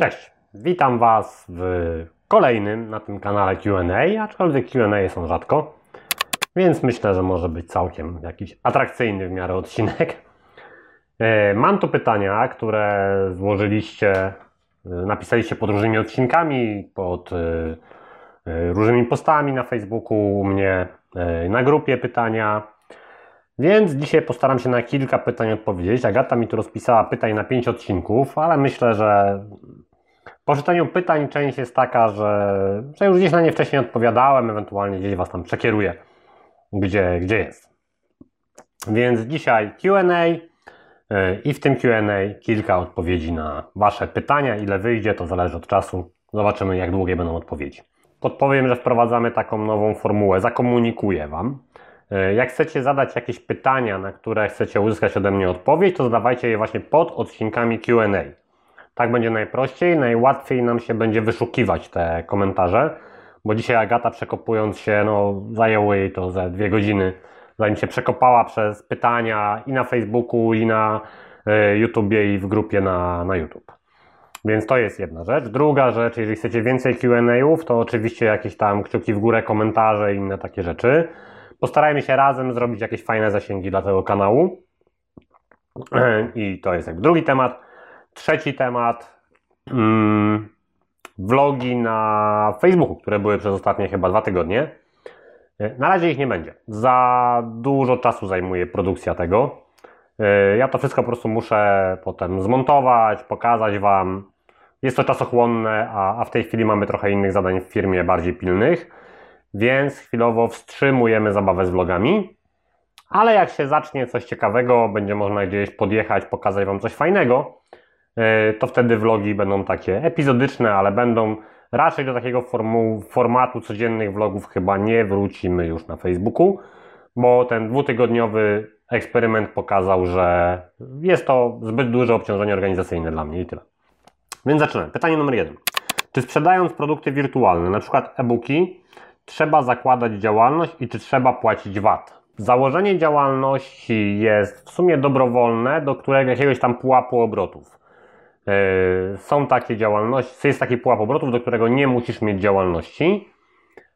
Cześć, witam Was w kolejnym na tym kanale Q&A, aczkolwiek Q&A są rzadko, więc myślę, że może być całkiem jakiś atrakcyjny w miarę odcinek. E, mam tu pytania, które złożyliście, e, napisaliście pod różnymi odcinkami, pod e, różnymi postami na Facebooku, u mnie na grupie pytania. Więc dzisiaj postaram się na kilka pytań odpowiedzieć. Agata mi tu rozpisała pytań na pięć odcinków, ale myślę, że po czytaniu pytań część jest taka, że, że już gdzieś na nie wcześniej odpowiadałem, ewentualnie gdzieś Was tam przekieruję, gdzie, gdzie jest. Więc dzisiaj QA y, i w tym QA kilka odpowiedzi na Wasze pytania. Ile wyjdzie, to zależy od czasu. Zobaczymy, jak długie będą odpowiedzi. Podpowiem, że wprowadzamy taką nową formułę. Zakomunikuję Wam. Y, jak chcecie zadać jakieś pytania, na które chcecie uzyskać ode mnie odpowiedź, to zadawajcie je właśnie pod odcinkami QA. Tak będzie najprościej, najłatwiej nam się będzie wyszukiwać te komentarze, bo dzisiaj Agata przekopując się, no zajęło jej to ze dwie godziny, zanim się przekopała przez pytania i na Facebooku, i na y, YouTubie, i w grupie na, na YouTube. Więc to jest jedna rzecz. Druga rzecz, jeżeli chcecie więcej QA-ów, to oczywiście jakieś tam kciuki w górę, komentarze i inne takie rzeczy. Postarajmy się razem zrobić jakieś fajne zasięgi dla tego kanału. I to jest jakby drugi temat. Trzeci temat. Mm, vlogi na Facebooku, które były przez ostatnie chyba dwa tygodnie. Na razie ich nie będzie. Za dużo czasu zajmuje produkcja tego. Ja to wszystko po prostu muszę potem zmontować, pokazać Wam. Jest to czasochłonne, a, a w tej chwili mamy trochę innych zadań w firmie, bardziej pilnych, więc chwilowo wstrzymujemy zabawę z vlogami. Ale jak się zacznie coś ciekawego, będzie można gdzieś podjechać, pokazać Wam coś fajnego, E, to wtedy vlogi będą takie epizodyczne, ale będą raczej do takiego formu, formatu codziennych vlogów chyba nie wrócimy już na Facebooku, bo ten dwutygodniowy eksperyment pokazał, że jest to zbyt duże obciążenie organizacyjne dla mnie i tyle. Więc zaczynamy. Pytanie numer jeden. Czy sprzedając produkty wirtualne, przykład e-booki, trzeba zakładać działalność i czy trzeba płacić VAT? Założenie działalności jest w sumie dobrowolne do którego jakiegoś tam pułapu obrotów. E, są takie działalności, jest taki pułap obrotów, do którego nie musisz mieć działalności,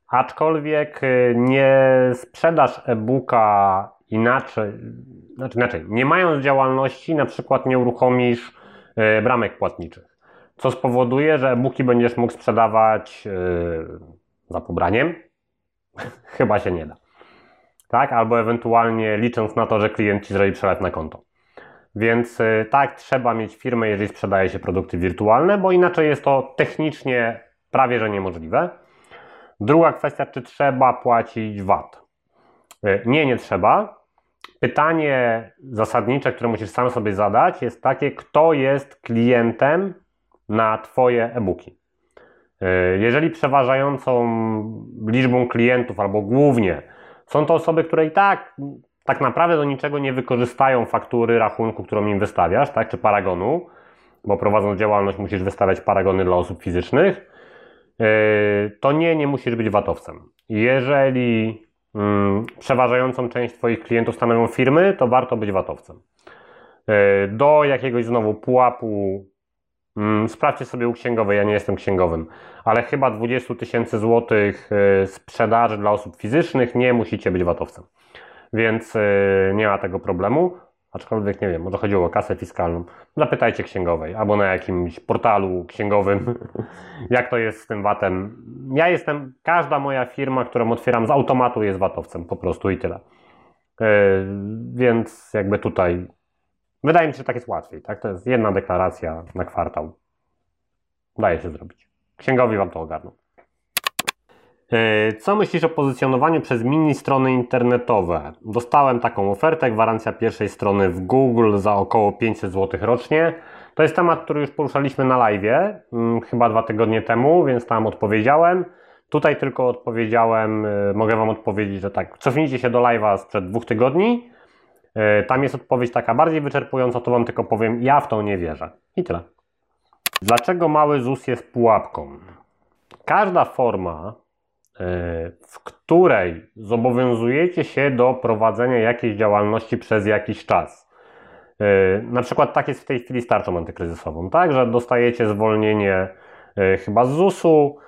aczkolwiek e, nie sprzedasz e-booka inaczej, znaczy inaczej, nie mając działalności, na przykład nie uruchomisz e, bramek płatniczych, co spowoduje, że e-booki będziesz mógł sprzedawać za pobraniem. Chyba się nie da. Tak? Albo ewentualnie licząc na to, że klient ci zrobi przelew na konto. Więc y, tak, trzeba mieć firmę, jeżeli sprzedaje się produkty wirtualne, bo inaczej jest to technicznie prawie że niemożliwe. Druga kwestia, czy trzeba płacić VAT? Y, nie, nie trzeba. Pytanie zasadnicze, które musisz sam sobie zadać, jest takie, kto jest klientem na Twoje e-booki. Y, jeżeli przeważającą liczbą klientów, albo głównie są to osoby, które i tak tak naprawdę do niczego nie wykorzystają faktury rachunku, którą im wystawiasz, tak, czy paragonu, bo prowadząc działalność musisz wystawiać paragony dla osób fizycznych, yy, to nie, nie musisz być VAT-owcem. Jeżeli mm, przeważającą część Twoich klientów stanowią firmy, to warto być VAT-owcem. Yy, do jakiegoś znowu pułapu mm, Sprawdźcie sobie u księgowej, ja nie jestem księgowym, ale chyba 20 tysięcy złotych yy, sprzedaży dla osób fizycznych nie musicie być VAT-owcem więc y, nie ma tego problemu. Aczkolwiek nie wiem, może chodziło o kasę fiskalną. Zapytajcie księgowej albo na jakimś portalu księgowym, jak to jest z tym VAT-em. Ja jestem, każda moja firma, którą otwieram z automatu jest VAT-owcem, po prostu i tyle. Yy, więc jakby tutaj wydaje mi się, że tak jest łatwiej. Tak? To jest jedna deklaracja na kwartał. Daje się zrobić. Księgowi wam to ogarną. E, co myślisz o pozycjonowaniu przez mini strony internetowe? Dostałem taką ofertę, gwarancja pierwszej strony w Google za około 500 zł rocznie. To jest temat, który już poruszaliśmy na live, mm, chyba dwa tygodnie temu, więc tam odpowiedziałem. Tutaj tylko odpowiedziałem, e, mogę Wam odpowiedzieć, że tak, cofnijcie się do live'a sprzed dwóch tygodni. E, tam jest odpowiedź taka bardziej wyczerpująca, to Wam tylko powiem, ja w to nie wierzę. I tyle. Dlaczego mały ZUS jest pułapką? Każda forma w której zobowiązujecie się do prowadzenia jakiejś działalności przez jakiś czas. Na przykład tak jest w tej chwili z tarczą antykryzysową, tak, że dostajecie zwolnienie chyba z ZUS-u,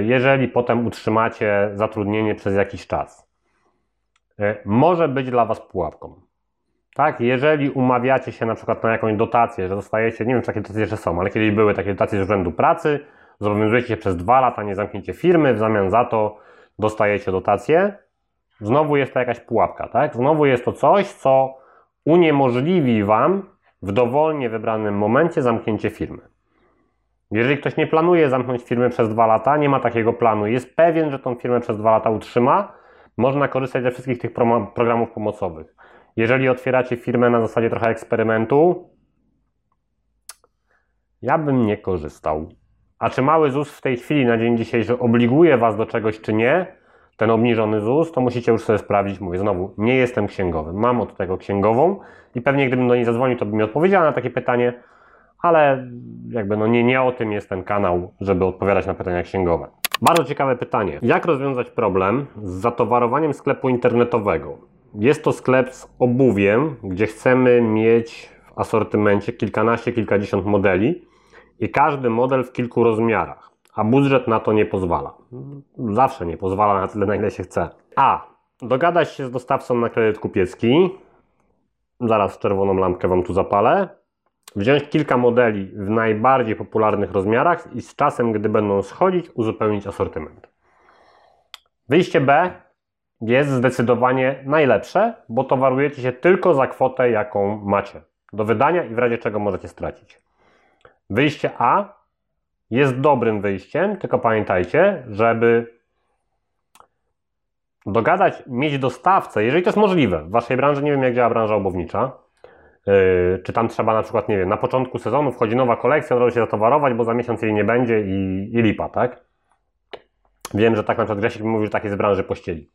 jeżeli potem utrzymacie zatrudnienie przez jakiś czas. Może być dla Was pułapką. Tak, jeżeli umawiacie się na przykład na jakąś dotację, że dostajecie, nie wiem czy takie dotacje jeszcze są, ale kiedyś były takie dotacje z urzędu pracy, zobowiązujecie się przez dwa lata, nie zamknięcie firmy, w zamian za to dostajecie dotację, znowu jest to jakaś pułapka, tak? Znowu jest to coś, co uniemożliwi Wam w dowolnie wybranym momencie zamknięcie firmy. Jeżeli ktoś nie planuje zamknąć firmy przez dwa lata, nie ma takiego planu, jest pewien, że tą firmę przez dwa lata utrzyma, można korzystać ze wszystkich tych programów pomocowych. Jeżeli otwieracie firmę na zasadzie trochę eksperymentu, ja bym nie korzystał. A czy mały ZUS w tej chwili, na dzień dzisiejszy, obliguje Was do czegoś, czy nie? Ten obniżony ZUS, to musicie już sobie sprawdzić. Mówię znowu, nie jestem księgowym. Mam od tego księgową i pewnie gdybym do niej zadzwonił, to bym mi odpowiedziała na takie pytanie, ale jakby no nie, nie o tym jest ten kanał, żeby odpowiadać na pytania księgowe. Bardzo ciekawe pytanie. Jak rozwiązać problem z zatowarowaniem sklepu internetowego? Jest to sklep z obuwiem, gdzie chcemy mieć w asortymencie kilkanaście, kilkadziesiąt modeli i każdy model w kilku rozmiarach, a budżet na to nie pozwala. Zawsze nie pozwala na tyle, na ile się chce. A. Dogadać się z dostawcą na kredyt kupiecki. Zaraz czerwoną lampkę Wam tu zapalę. Wziąć kilka modeli w najbardziej popularnych rozmiarach i z czasem, gdy będą schodzić, uzupełnić asortyment. Wyjście B jest zdecydowanie najlepsze, bo towarujecie się tylko za kwotę, jaką macie do wydania i w razie czego możecie stracić. Wyjście A jest dobrym wyjściem, tylko pamiętajcie, żeby dogadać, mieć dostawcę, jeżeli to jest możliwe. W waszej branży nie wiem, jak działa branża obownicza. Yy, czy tam trzeba na przykład, nie wiem, na początku sezonu wchodzi nowa kolekcja, razu się zatowarować, bo za miesiąc jej nie będzie i, i lipa, tak? Wiem, że tak na przykład Grzesiek mówi, że tak jest w branży pościeli.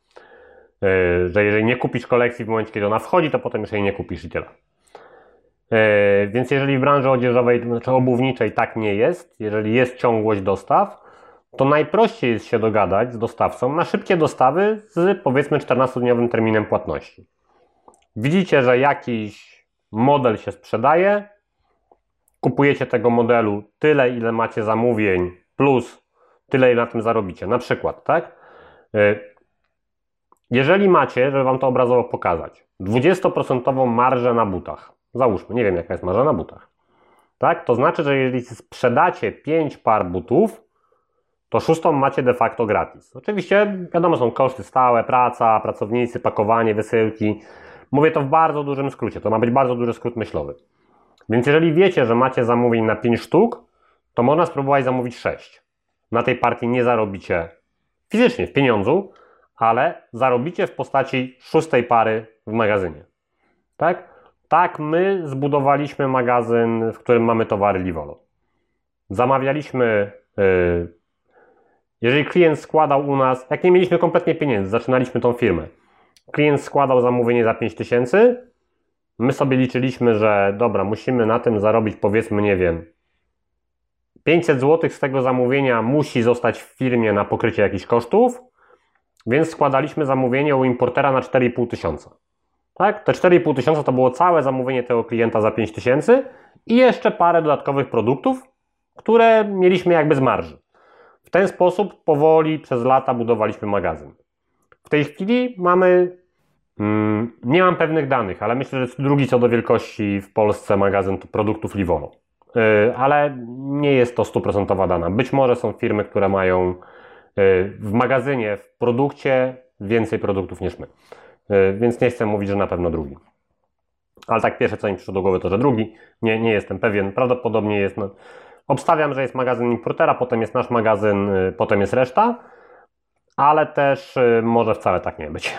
Yy, że jeżeli nie kupisz kolekcji w momencie, kiedy ona wchodzi, to potem już jej nie kupisz i tyle. Yy, więc jeżeli w branży odzieżowej, czy znaczy obuwniczej tak nie jest, jeżeli jest ciągłość dostaw, to najprościej jest się dogadać z dostawcą na szybkie dostawy z powiedzmy 14-dniowym terminem płatności. Widzicie, że jakiś model się sprzedaje, kupujecie tego modelu tyle, ile macie zamówień, plus tyle, ile na tym zarobicie. Na przykład, tak? Yy, jeżeli macie, żeby Wam to obrazowo pokazać, 20% marżę na butach, załóżmy, nie wiem jaka jest marża na butach, tak? To znaczy, że jeżeli sprzedacie 5 par butów, to szóstą macie de facto gratis. Oczywiście, wiadomo, są koszty stałe, praca, pracownicy, pakowanie, wysyłki. Mówię to w bardzo dużym skrócie, to ma być bardzo duży skrót myślowy. Więc jeżeli wiecie, że macie zamówień na 5 sztuk, to można spróbować zamówić 6. Na tej partii nie zarobicie fizycznie w pieniądzu, ale zarobicie w postaci szóstej pary w magazynie. Tak? Tak my zbudowaliśmy magazyn, w którym mamy towary Livolo. Zamawialiśmy, yy, jeżeli klient składał u nas, jak nie mieliśmy kompletnie pieniędzy, zaczynaliśmy tą firmę. Klient składał zamówienie za 5000, my sobie liczyliśmy, że dobra, musimy na tym zarobić powiedzmy, nie wiem, 500 zł z tego zamówienia musi zostać w firmie na pokrycie jakichś kosztów, więc składaliśmy zamówienie u importera na 4,5 tysiąca. Tak? Te 4,5 tysiąca to było całe zamówienie tego klienta za 5 tysięcy i jeszcze parę dodatkowych produktów, które mieliśmy jakby z marży. W ten sposób powoli przez lata budowaliśmy magazyn. W tej chwili mamy, mm, nie mam pewnych danych, ale myślę, że drugi co do wielkości w Polsce magazyn produktów Livolo. Yy, ale nie jest to stuprocentowa dana. Być może są firmy, które mają w magazynie, w produkcie więcej produktów niż my. E, więc nie chcę mówić, że na pewno drugi. Ale tak pierwsze, co mi przyszło do głowy, to że drugi. Nie, nie jestem pewien. Prawdopodobnie jest. No, obstawiam, że jest magazyn importera, potem jest nasz magazyn, e, potem jest reszta, ale też e, może wcale tak nie być.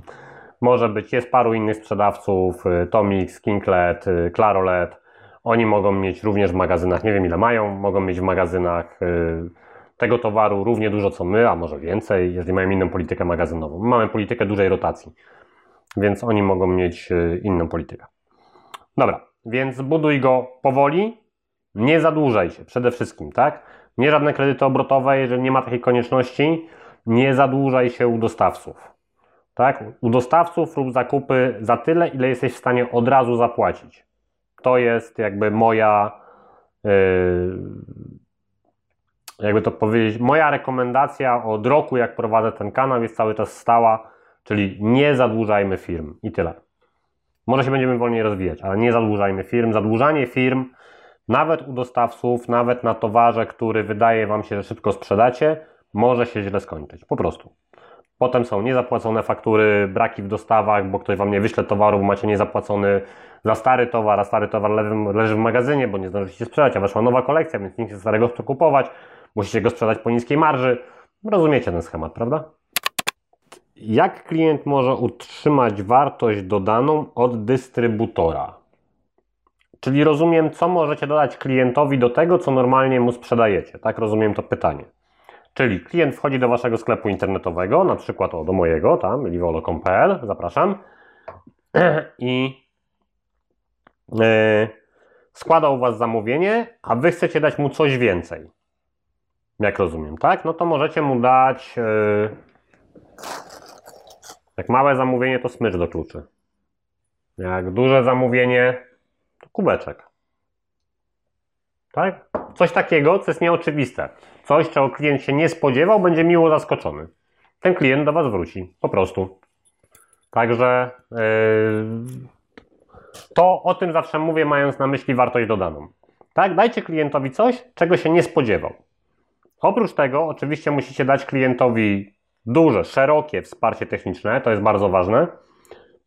może być, jest paru innych sprzedawców, Tomix, Kinklet, Clarolet. Oni mogą mieć również w magazynach, nie wiem ile mają, mogą mieć w magazynach tego towaru równie dużo co my, a może więcej, jeżeli mają inną politykę magazynową. My mamy politykę dużej rotacji, więc oni mogą mieć e, inną politykę. Dobra, więc buduj go powoli, nie zadłużaj się przede wszystkim, tak? Nie żadne kredyty obrotowe, jeżeli nie ma takiej konieczności, nie zadłużaj się u dostawców. Tak? U dostawców rób zakupy za tyle, ile jesteś w stanie od razu zapłacić. to jest jakby moja, yy, jakby to powiedzieć, moja rekomendacja od roku, jak prowadzę ten kanał, jest cały czas stała, czyli nie zadłużajmy firm i tyle. Może się będziemy wolniej rozwijać, ale nie zadłużajmy firm. Zadłużanie firm, nawet u dostawców, nawet na towarze, który wydaje Wam się, że szybko sprzedacie, może się źle skończyć. Po prostu. Potem są niezapłacone faktury, braki w dostawach, bo ktoś Wam nie wyśle towaru, bo macie niezapłacony za stary towar, a stary towar leży w magazynie, bo nie zdążyliście sprzedać, a weszła nowa kolekcja, więc nikt się starego chce kupować. Musicie go sprzedać po niskiej marży. Rozumiecie ten schemat, prawda? Jak klient może utrzymać wartość dodaną od dystrybutora? Czyli rozumiem, co możecie dodać klientowi do tego, co normalnie mu sprzedajecie. Tak rozumiem to pytanie. Czyli klient wchodzi do waszego sklepu internetowego, na przykład o, do mojego, tam, livolo.pl, zapraszam, i yy, składa u was zamówienie, a wy chcecie dać mu coś więcej. Jak rozumiem, tak? No to możecie mu dać. Yy, jak małe zamówienie, to smycz do kluczy. Jak duże zamówienie, to kubeczek. Tak? Coś takiego, co jest nieoczywiste. Coś, czego klient się nie spodziewał, będzie miło zaskoczony. Ten klient do Was wróci. Po prostu. Także yy, to o tym zawsze mówię, mając na myśli wartość dodaną. Tak? Dajcie klientowi coś, czego się nie spodziewał. Oprócz tego, oczywiście musicie dać klientowi duże, szerokie wsparcie techniczne, to jest bardzo ważne.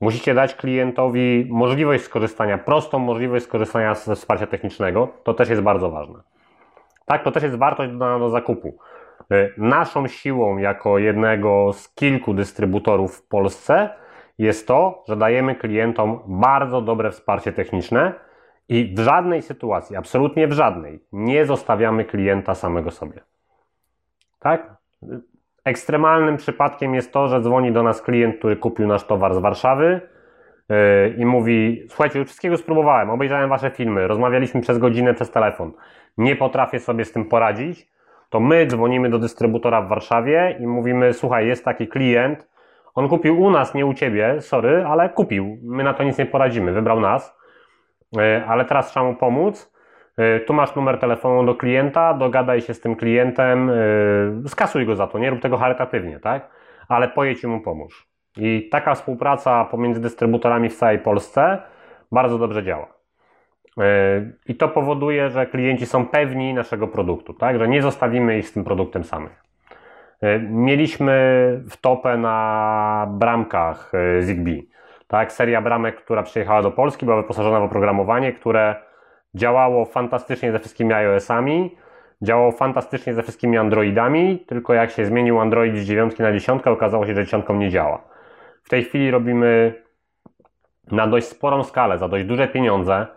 Musicie dać klientowi możliwość skorzystania, prostą możliwość skorzystania ze wsparcia technicznego, to też jest bardzo ważne. Tak, to też jest wartość dodana do zakupu. Y, naszą siłą jako jednego z kilku dystrybutorów w Polsce jest to, że dajemy klientom bardzo dobre wsparcie techniczne i w żadnej sytuacji, absolutnie w żadnej, nie zostawiamy klienta samego sobie. Tak? Ekstremalnym przypadkiem jest to, że dzwoni do nas klient, który kupił nasz towar z Warszawy yy, i mówi: Słuchajcie, już wszystkiego spróbowałem, obejrzałem Wasze filmy, rozmawialiśmy przez godzinę przez telefon, nie potrafię sobie z tym poradzić. To my dzwonimy do dystrybutora w Warszawie i mówimy: Słuchaj, jest taki klient, on kupił u nas, nie u ciebie, sorry, ale kupił. My na to nic nie poradzimy, wybrał nas, yy, ale teraz trzeba mu pomóc tu masz numer telefonu do klienta, dogadaj się z tym klientem, e, skasuj go za to, nie rób tego charytatywnie, tak? Ale pojedź mu pomóż. I taka współpraca pomiędzy dystrybutorami w całej Polsce bardzo dobrze działa. E, I to powoduje, że klienci są pewni naszego produktu, tak? Że nie zostawimy ich z tym produktem samych. Mieliśmy w topę na bramkach Zigbee. Tak? Seria bramek, która przyjechała do Polski, była wyposażona w oprogramowanie, które Działało fantastycznie ze wszystkimi iOS-ami, działało fantastycznie ze wszystkimi Androidami, tylko jak się zmienił Android z 9 na 10, okazało się, że 10 nie działa. W tej chwili robimy na dość sporą skalę, za dość duże pieniądze,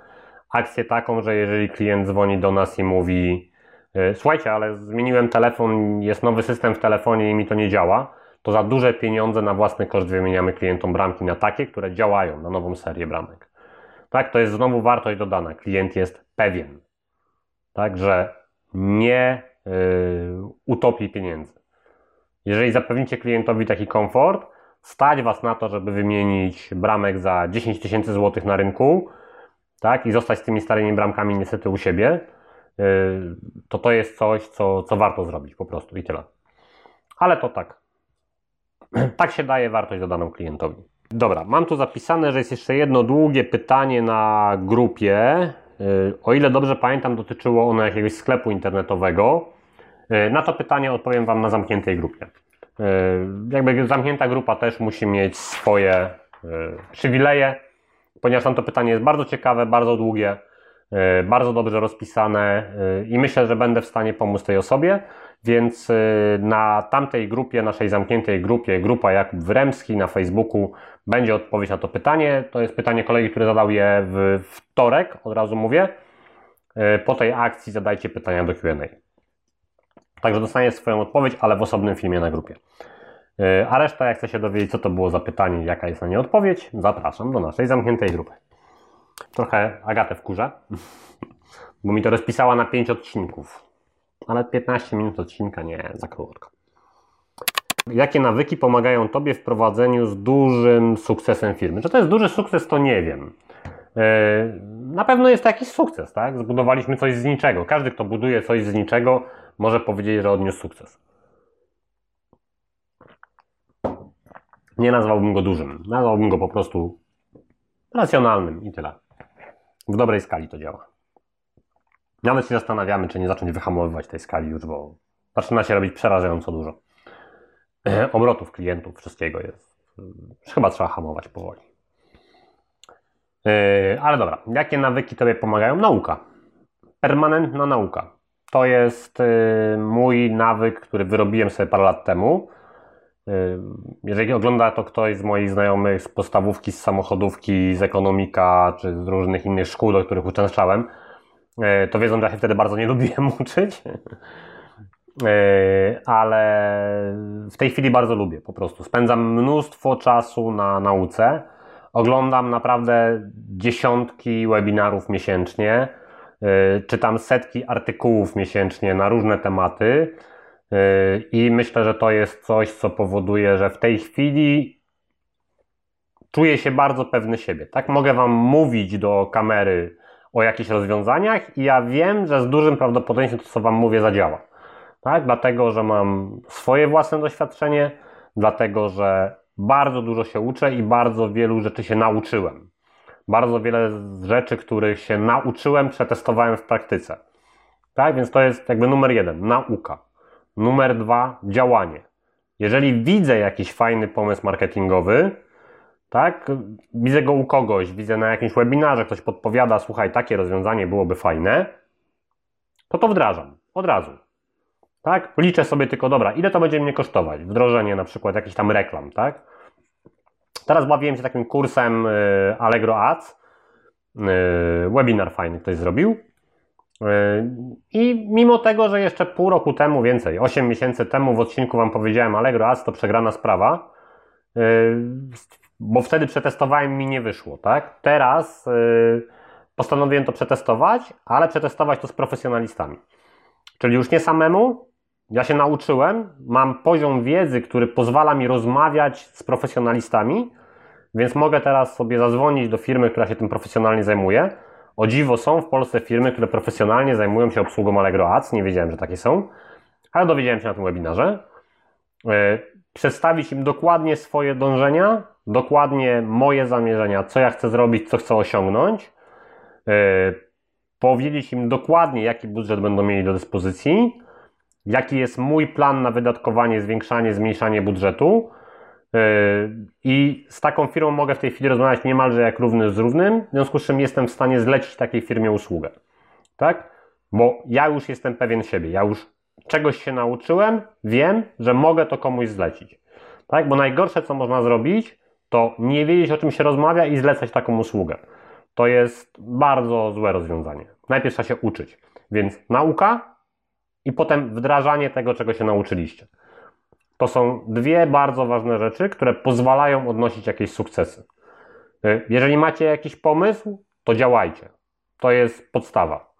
akcję taką, że jeżeli klient dzwoni do nas i mówi y, słuchajcie, ale zmieniłem telefon, jest nowy system w telefonie i mi to nie działa, to za duże pieniądze na własny koszt wymieniamy klientom bramki na takie, które działają na nową serię bramek. Tak, to jest znowu wartość dodana. Klient jest pewien, tak, że nie yy, utopi pieniędzy. Jeżeli zapewnicie klientowi taki komfort, stać Was na to, żeby wymienić bramek za 10 tysięcy złotych na rynku, tak, i zostać z tymi starymi bramkami niestety u siebie, yy, to to jest coś, co, co warto zrobić po prostu i tyle. Ale to tak. tak się daje wartość dodaną klientowi. Dobra, mam tu zapisane, że jest jeszcze jedno długie pytanie na grupie. Y, o ile dobrze pamiętam, dotyczyło ono jakiegoś sklepu internetowego. Y, na to pytanie odpowiem Wam na zamkniętej grupie. Y, jakby zamknięta grupa też musi mieć swoje przywileje, ponieważ tam to pytanie jest bardzo ciekawe, bardzo długie, bardzo dobrze rozpisane i myślę, że będę w stanie pomóc tej osobie. Więc na tamtej grupie, naszej zamkniętej grupie, grupa Jakub Wremski na Facebooku, będzie odpowiedź na to pytanie. To jest pytanie kolegi, który zadał je w wtorek, od razu mówię. Y, po tej akcji zadajcie pytania do QA. Także dostaniesz swoją odpowiedź, ale w osobnym filmie na grupie. Y, a reszta, jak chce się dowiedzieć, co to było za pytanie, jaka jest na nie odpowiedź, zapraszam do naszej zamkniętej grupy. Trochę Agatę wkurzę, bo mi to rozpisała na 5 odcinków ale 15 minut odcinka nie, za krótko. Jakie nawyki pomagają Tobie w prowadzeniu z dużym sukcesem firmy? Czy to jest duży sukces, to nie wiem. Na pewno jest to jakiś sukces, tak? Zbudowaliśmy coś z niczego. Każdy, kto buduje coś z niczego, może powiedzieć, że odniósł sukces. Nie nazwałbym go dużym. Nazwałbym go po prostu racjonalnym i tyle. W dobrej skali to działa. Nawet się zastanawiamy, czy nie zacząć wyhamowywać tej skali już, bo zaczyna się robić przerażająco dużo. Obrotów klientów, wszystkiego jest. Chyba trzeba hamować powoli. Yy, ale dobra, jakie nawyki Tobie pomagają? Nauka. Permanentna nauka. To jest yy, mój nawyk, który wyrobiłem sobie parę lat temu. Jeżeli ogląda to ktoś z moich znajomych z podstawówki, z samochodówki, z ekonomika, czy z różnych innych szkół, do których uczęszczałem, to wiedzą, że ja się wtedy bardzo nie lubiłem uczyć. Ale w tej chwili bardzo lubię po prostu. Spędzam mnóstwo czasu na nauce Oglądam naprawdę dziesiątki webinarów miesięcznie, y, czytam setki artykułów miesięcznie na różne tematy y, i myślę, że to jest coś, co powoduje, że w tej chwili czuję się bardzo pewny siebie. Tak, mogę Wam mówić do kamery o jakichś rozwiązaniach i ja wiem, że z dużym prawdopodobieństwem to, co Wam mówię, zadziała. Tak, dlatego, że mam swoje własne doświadczenie, dlatego, że bardzo dużo się uczę i bardzo wielu rzeczy się nauczyłem. Bardzo wiele rzeczy, których się nauczyłem, przetestowałem w praktyce. Tak, więc to jest jakby numer jeden, nauka. Numer dwa, działanie. Jeżeli widzę jakiś fajny pomysł marketingowy, tak, widzę go u kogoś, widzę na jakimś webinarze, ktoś podpowiada, słuchaj, takie rozwiązanie byłoby fajne, to to wdrażam od razu. Tak? Liczę sobie tylko, dobra, ile to będzie mnie kosztować? Wdrożenie na przykład jakichś tam reklam, tak? Teraz bawiłem się takim kursem y, Allegro Ads. Y, webinar fajny ktoś zrobił. Y, I mimo tego, że jeszcze pół roku temu, więcej, 8 miesięcy temu w odcinku Wam powiedziałem, Allegro Ads to przegrana sprawa, bo wtedy przetestowałem mi nie wyszło, tak? Teraz postanowiłem to przetestować, ale przetestować to z profesjonalistami. Czyli już nie samemu, ja się nauczyłem, mam poziom wiedzy, który pozwala mi rozmawiać z profesjonalistami, więc mogę teraz sobie zadzwonić do firmy, która się tym profesjonalnie zajmuje. O dziwo są w Polsce firmy, które profesjonalnie zajmują się obsługą Allegro Ads. Nie wiedziałem, że takie są, ale dowiedziałem się na tym webinarze. E, przedstawić im dokładnie swoje dążenia, dokładnie moje zamierzenia, co ja chcę zrobić, co chcę osiągnąć. E, powiedzieć im dokładnie, jaki budżet będą mieli do dyspozycji jaki jest mój plan na wydatkowanie, zwiększanie, zmniejszanie budżetu. Yy, I z taką firmą mogę w tej chwili rozmawiać niemalże jak równy z równym, w związku z czym jestem w stanie zlecić takiej firmie usługę. Tak? Bo ja już jestem pewien siebie, ja już czegoś się nauczyłem, wiem, że mogę to komuś zlecić. Tak? Bo najgorsze, co można zrobić, to nie wiedzieć, o czym się rozmawia i zlecać taką usługę. To jest bardzo złe rozwiązanie. Najpierw trzeba się uczyć. Więc nauka, i potem wdrażanie tego, czego się nauczyliście. To są dwie bardzo ważne rzeczy, które pozwalają odnosić jakieś sukcesy. Jeżeli macie jakiś pomysł, to działajcie. To jest podstawa.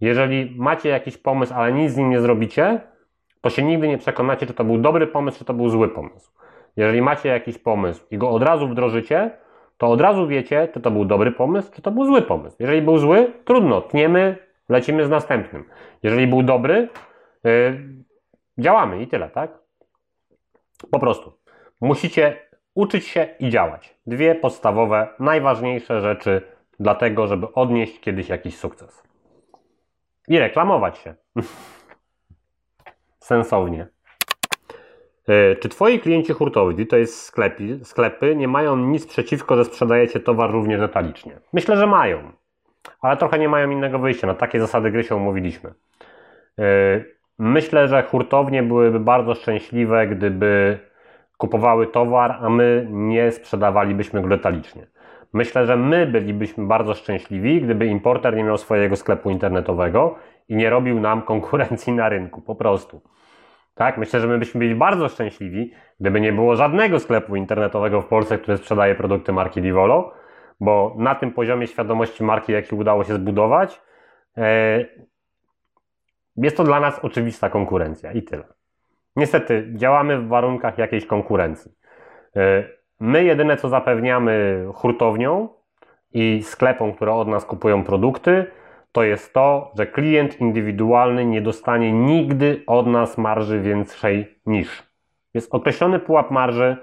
Jeżeli macie jakiś pomysł, ale nic z nim nie zrobicie, to się nigdy nie przekonacie, czy to był dobry pomysł, czy to był zły pomysł. Jeżeli macie jakiś pomysł i go od razu wdrożycie, to od razu wiecie, czy to był dobry pomysł, czy to był zły pomysł. Jeżeli był zły, trudno, tniemy, lecimy z następnym. Jeżeli był dobry, yy, działamy i tyle, tak? Po prostu. Musicie uczyć się i działać. Dwie podstawowe, najważniejsze rzeczy dla tego, żeby odnieść kiedyś jakiś sukces. I reklamować się. Sensownie. Yy, czy Twoi klienci hurtowi, to jest sklepy, sklepy, nie mają nic przeciwko, że sprzedajecie towar również detalicznie? Myślę, że mają ale trochę nie mają innego wyjścia. Na takie zasady gry się umówiliśmy. E, myślę, że hurtownie byłyby bardzo szczęśliwe, gdyby kupowały towar, a my nie sprzedawalibyśmy go detalicznie. Myślę, że my bylibyśmy bardzo szczęśliwi, gdyby importer nie miał swojego sklepu internetowego i nie robił nam konkurencji na rynku, po prostu. Tak? Myślę, że my byśmy byli bardzo szczęśliwi, gdyby nie było żadnego sklepu internetowego w Polsce, który sprzedaje produkty marki Divolo, bo na tym poziomie świadomości marki, jaki udało się zbudować, e, jest to dla nas oczywista konkurencja i tyle. Niestety, działamy w warunkach jakiejś konkurencji. E, my jedyne, co zapewniamy hurtownią, i sklepom, które od nas kupują produkty, to jest to, że klient indywidualny nie dostanie nigdy od nas marży większej niż. Jest określony pułap marży,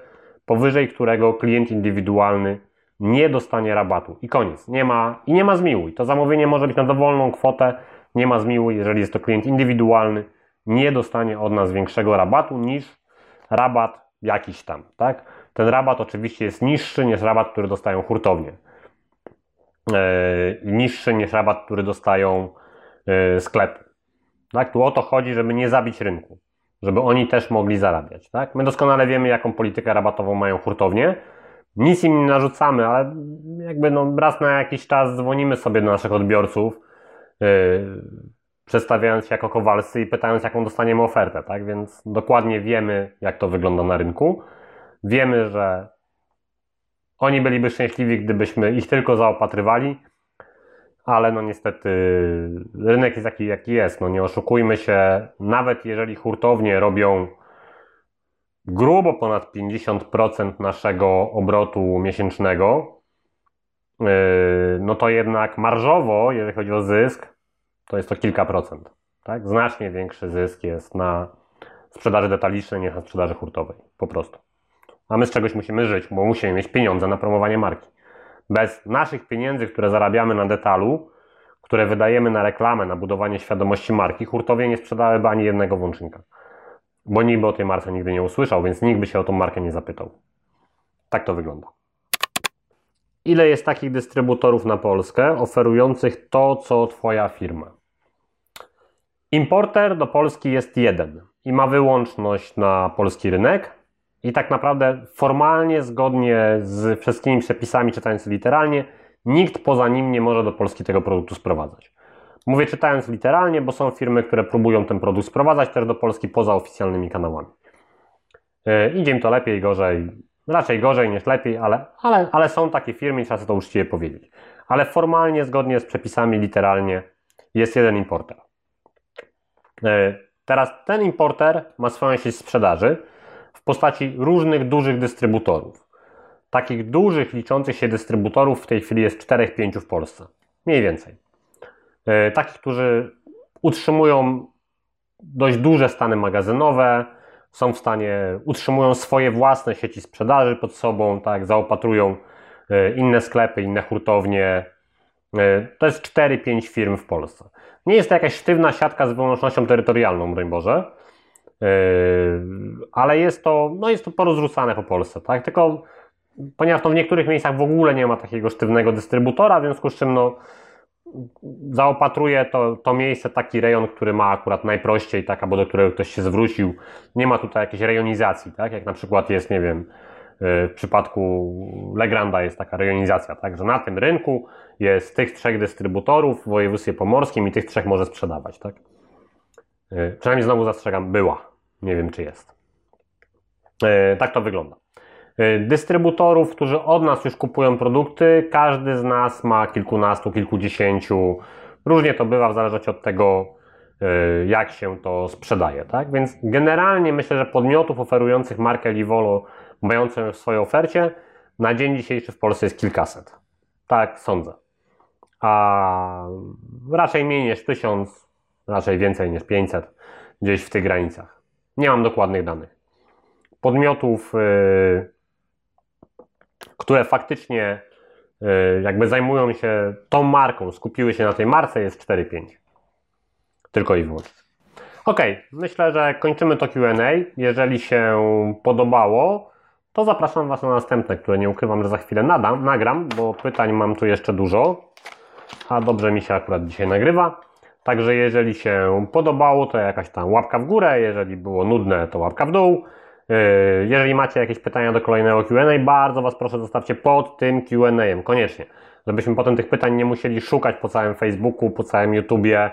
powyżej którego klient indywidualny nie dostanie rabatu. I koniec. Nie ma, I nie ma zmiłuj. To zamówienie może być na dowolną kwotę, nie ma zmiłuj, jeżeli jest to klient indywidualny, nie dostanie od nas większego rabatu niż rabat jakiś tam, tak? Ten rabat oczywiście jest niższy niż rabat, który dostają hurtownie. Yy, niższy niż rabat, który dostają yy, sklepy. Tak? Tu o to chodzi, żeby nie zabić rynku, żeby oni też mogli zarabiać. Tak? My doskonale wiemy, jaką politykę rabatową mają hurtownie. Nic im nie narzucamy, ale jakby no raz na jakiś czas dzwonimy sobie do naszych odbiorców, yy, przedstawiając się jako Kowalscy i pytając, jaką dostaniemy ofertę. Tak? Więc dokładnie wiemy, jak to wygląda na rynku. Wiemy, że oni byliby szczęśliwi, gdybyśmy ich tylko zaopatrywali, ale no niestety rynek jest taki, jaki jest. No nie oszukujmy się, nawet jeżeli hurtownie robią grubo ponad 50% naszego obrotu miesięcznego, yy, no to jednak marżowo, jeżeli chodzi o zysk, to jest to kilka procent. Tak? Znacznie większy zysk jest na sprzedaży detalicznej niż na sprzedaży hurtowej. Po prostu. A my z czegoś musimy żyć, bo musimy mieć pieniądze na promowanie marki. Bez naszych pieniędzy, które zarabiamy na detalu, które wydajemy na reklamę, na budowanie świadomości marki, hurtowie nie sprzedałyby ani jednego włącznika. Bo nikt by o tej marce nigdy nie usłyszał, więc nikt by się o tą markę nie zapytał. Tak to wygląda. Ile jest takich dystrybutorów na Polskę oferujących to, co Twoja firma? Importer do Polski jest jeden i ma wyłączność na polski rynek, i tak naprawdę formalnie, zgodnie z wszystkimi przepisami, czytając literalnie, nikt poza nim nie może do Polski tego produktu sprowadzać. Mówię czytając literalnie, bo są firmy, które próbują ten produkt sprowadzać też do Polski poza oficjalnymi kanałami. Yy, idzie im to lepiej, gorzej, raczej gorzej niż lepiej, ale, ale, ale są takie firmy i trzeba to uczciwie powiedzieć. Ale formalnie, zgodnie z przepisami, literalnie jest jeden importer. Yy, teraz ten importer ma swoją sieć sprzedaży, w postaci różnych dużych dystrybutorów. Takich dużych, liczących się dystrybutorów w tej chwili jest 4-5 w Polsce. Mniej więcej. E, takich, którzy utrzymują dość duże stany magazynowe, są w stanie, utrzymują swoje własne sieci sprzedaży pod sobą, tak, zaopatrują e, inne sklepy, inne hurtownie. E, to jest 4-5 firm w Polsce. Nie jest to jakaś sztywna siatka z wyłącznością terytorialną, broń Boże, ale jest to, no jest to porozrzucane po Polsce, tak? Tylko ponieważ to w niektórych miejscach w ogóle nie ma takiego sztywnego dystrybutora, w związku z czym no, zaopatruje to, to miejsce taki rejon, który ma akurat najprościej, tak, albo do którego ktoś się zwrócił. Nie ma tutaj jakiejś rejonizacji, tak? Jak na przykład jest, nie wiem, yy, w przypadku Legranda jest taka rejonizacja, tak? Że na tym rynku jest tych trzech dystrybutorów w województwie pomorskim i tych trzech może sprzedawać, tak? Yy, przynajmniej znowu zastrzegam, była. Nie wiem, czy jest. E, tak to wygląda. E, dystrybutorów, którzy od nas już kupują produkty, każdy z nas ma kilkunastu, kilkudziesięciu. Różnie to bywa w zależności od tego, e, jak się to sprzedaje. Tak? Więc generalnie myślę, że podmiotów oferujących markę Livolo, mającą w swojej ofercie, na dzień dzisiejszy w Polsce jest kilkaset. Tak sądzę. A raczej mniej niż tysiąc, raczej więcej niż 500, gdzieś w tych granicach. Nie mam dokładnych danych. Podmiotów, yy, które faktycznie yy, jakby zajmują się tą marką, skupiły się na tej marce, jest 4-5. Tylko i wyłącznie. Ok, myślę, że kończymy to QA. Jeżeli się podobało, to zapraszam Was na następne, które nie ukrywam, że za chwilę nadam, nagram, bo pytań mam tu jeszcze dużo, a dobrze mi się akurat dzisiaj nagrywa. Także jeżeli się podobało, to jakaś tam łapka w górę, jeżeli było nudne, to łapka w dół. Yy, jeżeli macie jakieś pytania do kolejnego QA, bardzo Was proszę zostawcie pod tym QA, koniecznie. Żebyśmy potem tych pytań nie musieli szukać po całym Facebooku, po całym YouTubie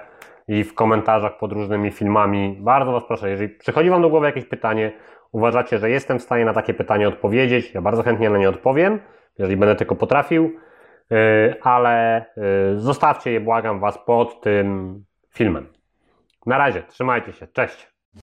i w komentarzach pod różnymi filmami. Bardzo Was proszę, jeżeli przychodzi Wam do głowy jakieś pytanie, uważacie, że jestem w stanie na takie pytanie odpowiedzieć, ja bardzo chętnie na nie odpowiem, jeżeli będę tylko potrafił. Y, ale y, zostawcie je, błagam Was, pod tym filmem. Na razie, trzymajcie się, cześć.